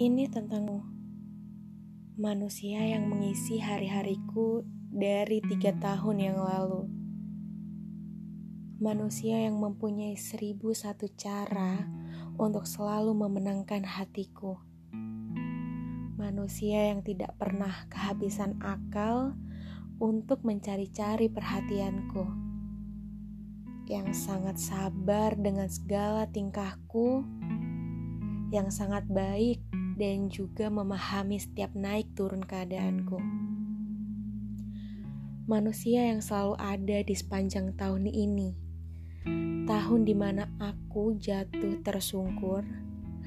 Ini tentang manusia yang mengisi hari-hariku dari tiga tahun yang lalu. Manusia yang mempunyai seribu satu cara untuk selalu memenangkan hatiku. Manusia yang tidak pernah kehabisan akal untuk mencari-cari perhatianku. Yang sangat sabar dengan segala tingkahku, yang sangat baik dan juga memahami setiap naik turun keadaanku. Manusia yang selalu ada di sepanjang tahun ini. Tahun di mana aku jatuh tersungkur,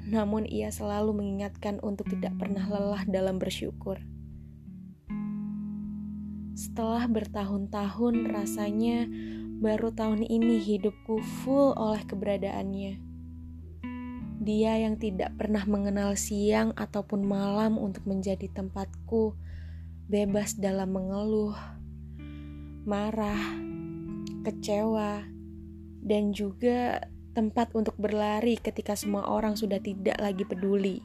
namun ia selalu mengingatkan untuk tidak pernah lelah dalam bersyukur. Setelah bertahun-tahun, rasanya baru tahun ini hidupku full oleh keberadaannya dia yang tidak pernah mengenal siang ataupun malam untuk menjadi tempatku bebas dalam mengeluh, marah, kecewa, dan juga tempat untuk berlari ketika semua orang sudah tidak lagi peduli.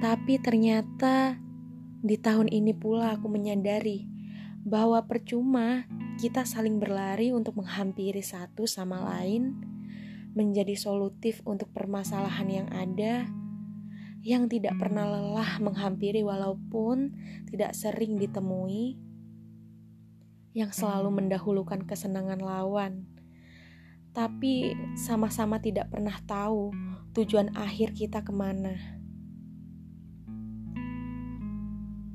Tapi ternyata di tahun ini pula aku menyadari bahwa percuma kita saling berlari untuk menghampiri satu sama lain menjadi solutif untuk permasalahan yang ada, yang tidak pernah lelah menghampiri walaupun tidak sering ditemui, yang selalu mendahulukan kesenangan lawan, tapi sama-sama tidak pernah tahu tujuan akhir kita ke mana.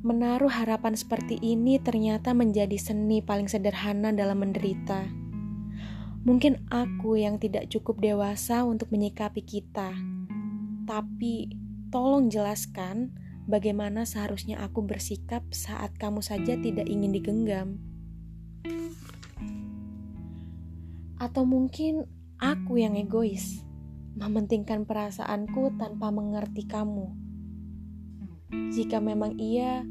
Menaruh harapan seperti ini ternyata menjadi seni paling sederhana dalam menderita Mungkin aku yang tidak cukup dewasa untuk menyikapi kita, tapi tolong jelaskan bagaimana seharusnya aku bersikap saat kamu saja tidak ingin digenggam. Atau mungkin aku yang egois, mementingkan perasaanku tanpa mengerti kamu. Jika memang iya,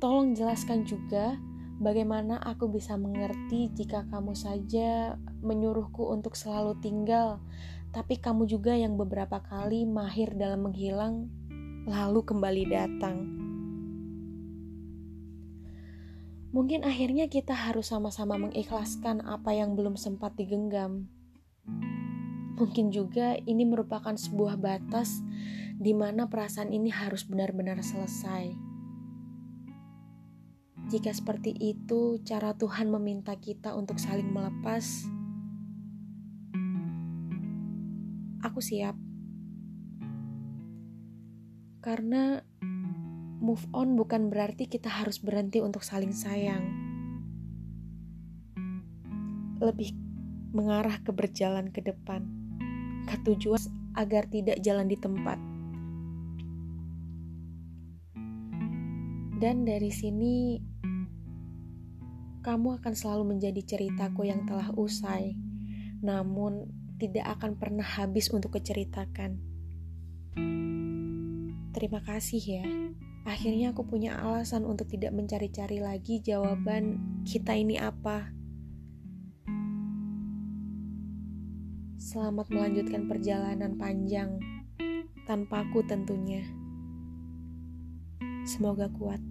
tolong jelaskan juga Bagaimana aku bisa mengerti jika kamu saja menyuruhku untuk selalu tinggal, tapi kamu juga yang beberapa kali mahir dalam menghilang, lalu kembali datang. Mungkin akhirnya kita harus sama-sama mengikhlaskan apa yang belum sempat digenggam. Mungkin juga ini merupakan sebuah batas di mana perasaan ini harus benar-benar selesai. Jika seperti itu cara Tuhan meminta kita untuk saling melepas, aku siap. Karena move on bukan berarti kita harus berhenti untuk saling sayang. Lebih mengarah ke berjalan ke depan, ke tujuan agar tidak jalan di tempat. Dan dari sini kamu akan selalu menjadi ceritaku yang telah usai, namun tidak akan pernah habis untuk keceritakan. Terima kasih ya. Akhirnya aku punya alasan untuk tidak mencari-cari lagi jawaban kita ini apa. Selamat melanjutkan perjalanan panjang tanpaku tentunya. Semoga kuat.